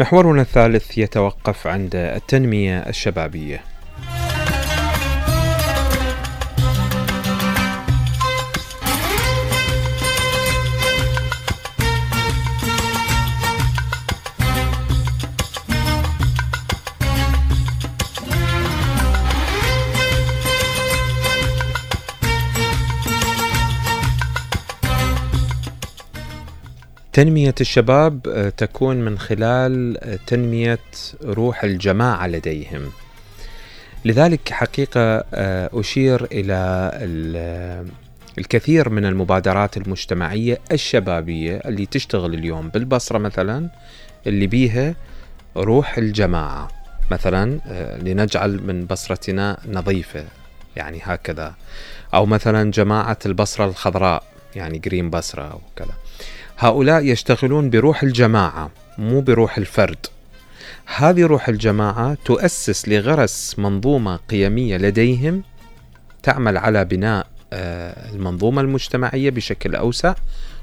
محورنا الثالث يتوقف عند التنمية الشبابية. تنمية الشباب آه، تكون من خلال آه، تنمية روح الجماعة لديهم. لذلك حقيقة آه، أشير إلى الكثير من المبادرات المجتمعية الشبابية اللي تشتغل اليوم بالبصرة مثلا اللي بيها روح الجماعة. مثلا لنجعل من بصرتنا نظيفة يعني هكذا. أو مثلا جماعة البصرة الخضراء يعني جرين بصرة أو كذا. هؤلاء يشتغلون بروح الجماعة مو بروح الفرد. هذه روح الجماعة تؤسس لغرس منظومة قيمية لديهم تعمل على بناء آه، المنظومة المجتمعية بشكل أوسع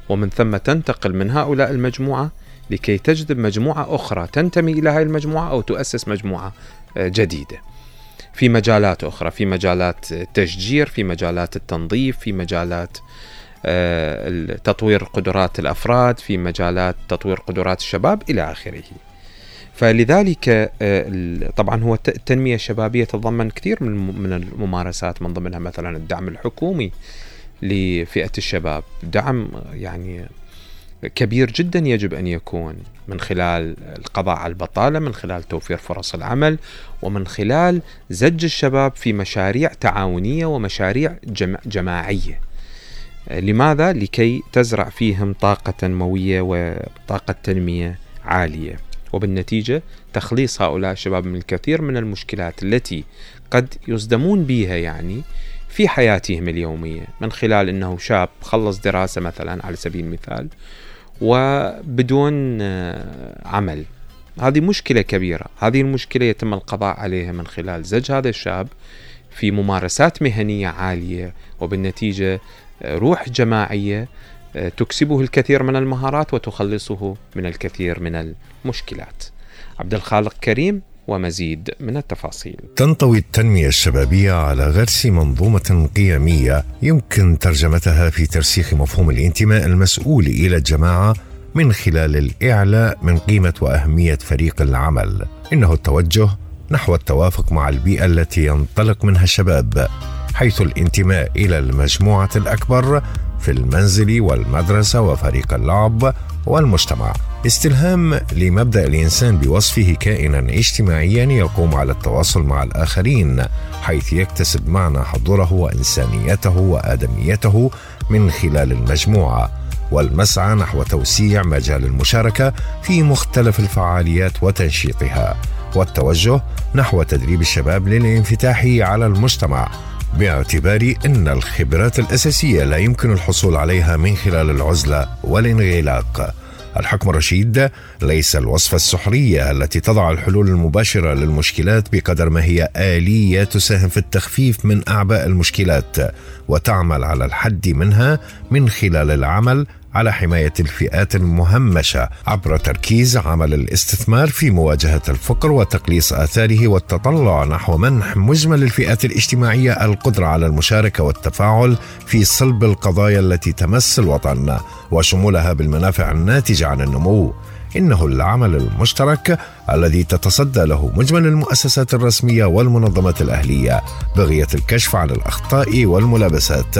ومن ثم تنتقل من هؤلاء المجموعة لكي تجذب مجموعة أخرى تنتمي إلى هذه المجموعة أو تؤسس مجموعة آه، جديدة. في مجالات أخرى في مجالات التشجير في مجالات التنظيف في مجالات تطوير قدرات الأفراد في مجالات تطوير قدرات الشباب إلى آخره. فلذلك آه، طبعا هو التنمية الشبابية تتضمن كثير من من الممارسات من ضمنها مثلا الدعم الحكومي لفئة الشباب، دعم يعني كبير جدا يجب أن يكون من خلال القضاء على البطالة، من خلال توفير فرص العمل، ومن خلال زج الشباب في مشاريع تعاونية ومشاريع جماعية. لماذا؟ لكي تزرع فيهم طاقة تنموية وطاقة تنمية عالية. وبالنتيجة تخليص هؤلاء الشباب من الكثير من المشكلات التي قد يصدمون بها يعني في حياتهم اليومية. من خلال أنه شاب خلص دراسة مثلا على سبيل المثال وبدون آه، عمل. هذه مشكلة كبيرة. هذه المشكلة يتم القضاء عليها من خلال زج هذا الشاب في ممارسات مهنية عالية. وبالنتيجة روح جماعية آه، تكسبه الكثير من المهارات وتخلصه من الكثير من المشكلات. عبد الخالق كريم ومزيد من التفاصيل. تنطوي التنمية الشبابية على غرس منظومة قيمية يمكن ترجمتها في ترسيخ مفهوم الانتماء المسؤول إلى الجماعة من خلال الإعلاء من قيمة وأهمية فريق العمل. إنه التوجه نحو التوافق مع البيئة التي ينطلق منها الشباب حيث الانتماء إلى المجموعة الأكبر في المنزل والمدرسة وفريق اللعب والمجتمع. استلهام لمبدأ الإنسان بوصفه كائنا اجتماعيا يقوم على التواصل مع الآخرين حيث يكتسب معنى حضوره وإنسانيته وآدميته من خلال المجموعة والمسعى نحو توسيع مجال المشاركة في مختلف الفعاليات وتنشيطها والتوجه نحو تدريب الشباب للانفتاح على المجتمع. باعتبار إن الخبرات الأساسية لا يمكن الحصول عليها من خلال العزلة والانغلاق. الحكم الرشيد ليس الوصفة السحرية التي تضع الحلول المباشرة للمشكلات بقدر ما هي آلية تساهم في التخفيف من أعباء المشكلات وتعمل على الحد منها من خلال العمل على حماية الفئات المهمشة عبر تركيز عمل الاستثمار في مواجهة الفقر وتقليص آثاره والتطلع نحو منح مجمل الفئات الاجتماعية القدرة على المشاركة والتفاعل في صلب القضايا التي تمس الوطن وشمولها بالمنافع الناتجة عن النمو. إنه العمل المشترك الذي تتصدى له مجمل المؤسسات الرسمية والمنظمات الأهلية بغية الكشف عن الأخطاء والملابسات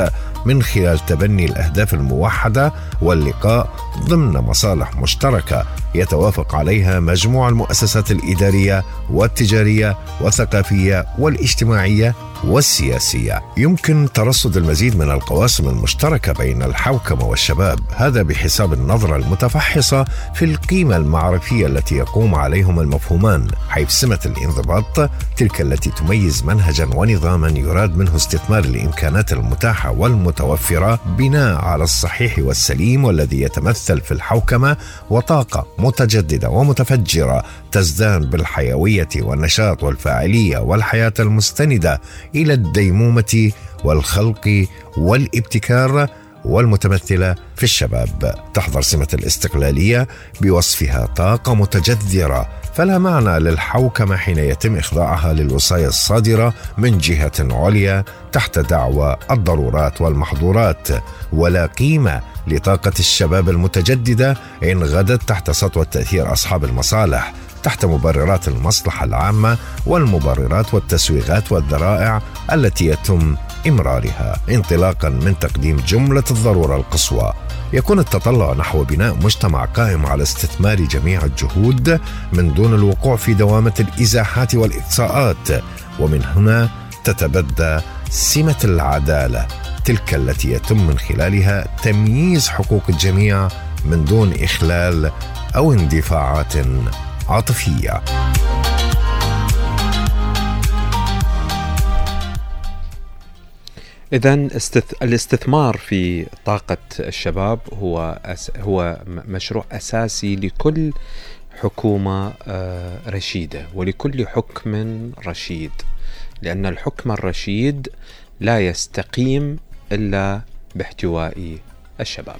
من خلال تبني الأهداف الموحدة واللقاء ضمن مصالح مشتركة يتوافق عليها مجموع المؤسسات الإدارية والتجارية والثقافية والاجتماعية والسياسية. يمكن ترصد المزيد من القواسم المشتركة بين الحوكمة والشباب، هذا بحساب النظرة المتفحصة في القيمة المعرفية التي يقوم عليهم المفهومان، حيث سمه الانضباط تلك التي تميز منهجا ونظاما يراد منه استثمار الإمكانات المتاحة والمتوفرة بناء على الصحيح والسليم والذي يتمثل في الحوكمة وطاقة متجددة ومتفجرة تزدان بالحيوية والنشاط والفاعلية والحياة المستندة إلى الديمومة والخلق والابتكار والمتمثلة في الشباب. تحظر سمة الاستقلالية بوصفها طاقة متجذرة فلا معنى للحوكمة حين يتم إخضاعها للوصاية الصادرة من جهة عليا تحت دعوى الضرورات والمحظورات. ولا قيمة لطاقة الشباب المتجددة إن غدت تحت سطوة تأثير أصحاب المصالح تحت مبررات المصلحة العامة والمبررات والتسويغات والذرائع التي يتم إمرارها انطلاقا من تقديم جملة الضرورة القصوى. يكون التطلع نحو بناء مجتمع قائم على استثمار جميع الجهود من دون الوقوع في دوامة الإزاحات والإقصاءات. ومن هنا تتبدى سمة العدالة تلك التي يتم من خلالها تمييز حقوق الجميع من دون إخلال أو اندفاعات عاطفية. إذا الاستثمار في طاقة الشباب هو أس هو مشروع أساسي لكل حكومة آه، رشيدة ولكل حكم رشيد لأن الحكم الرشيد لا يستقيم إلا باحتواء الشباب.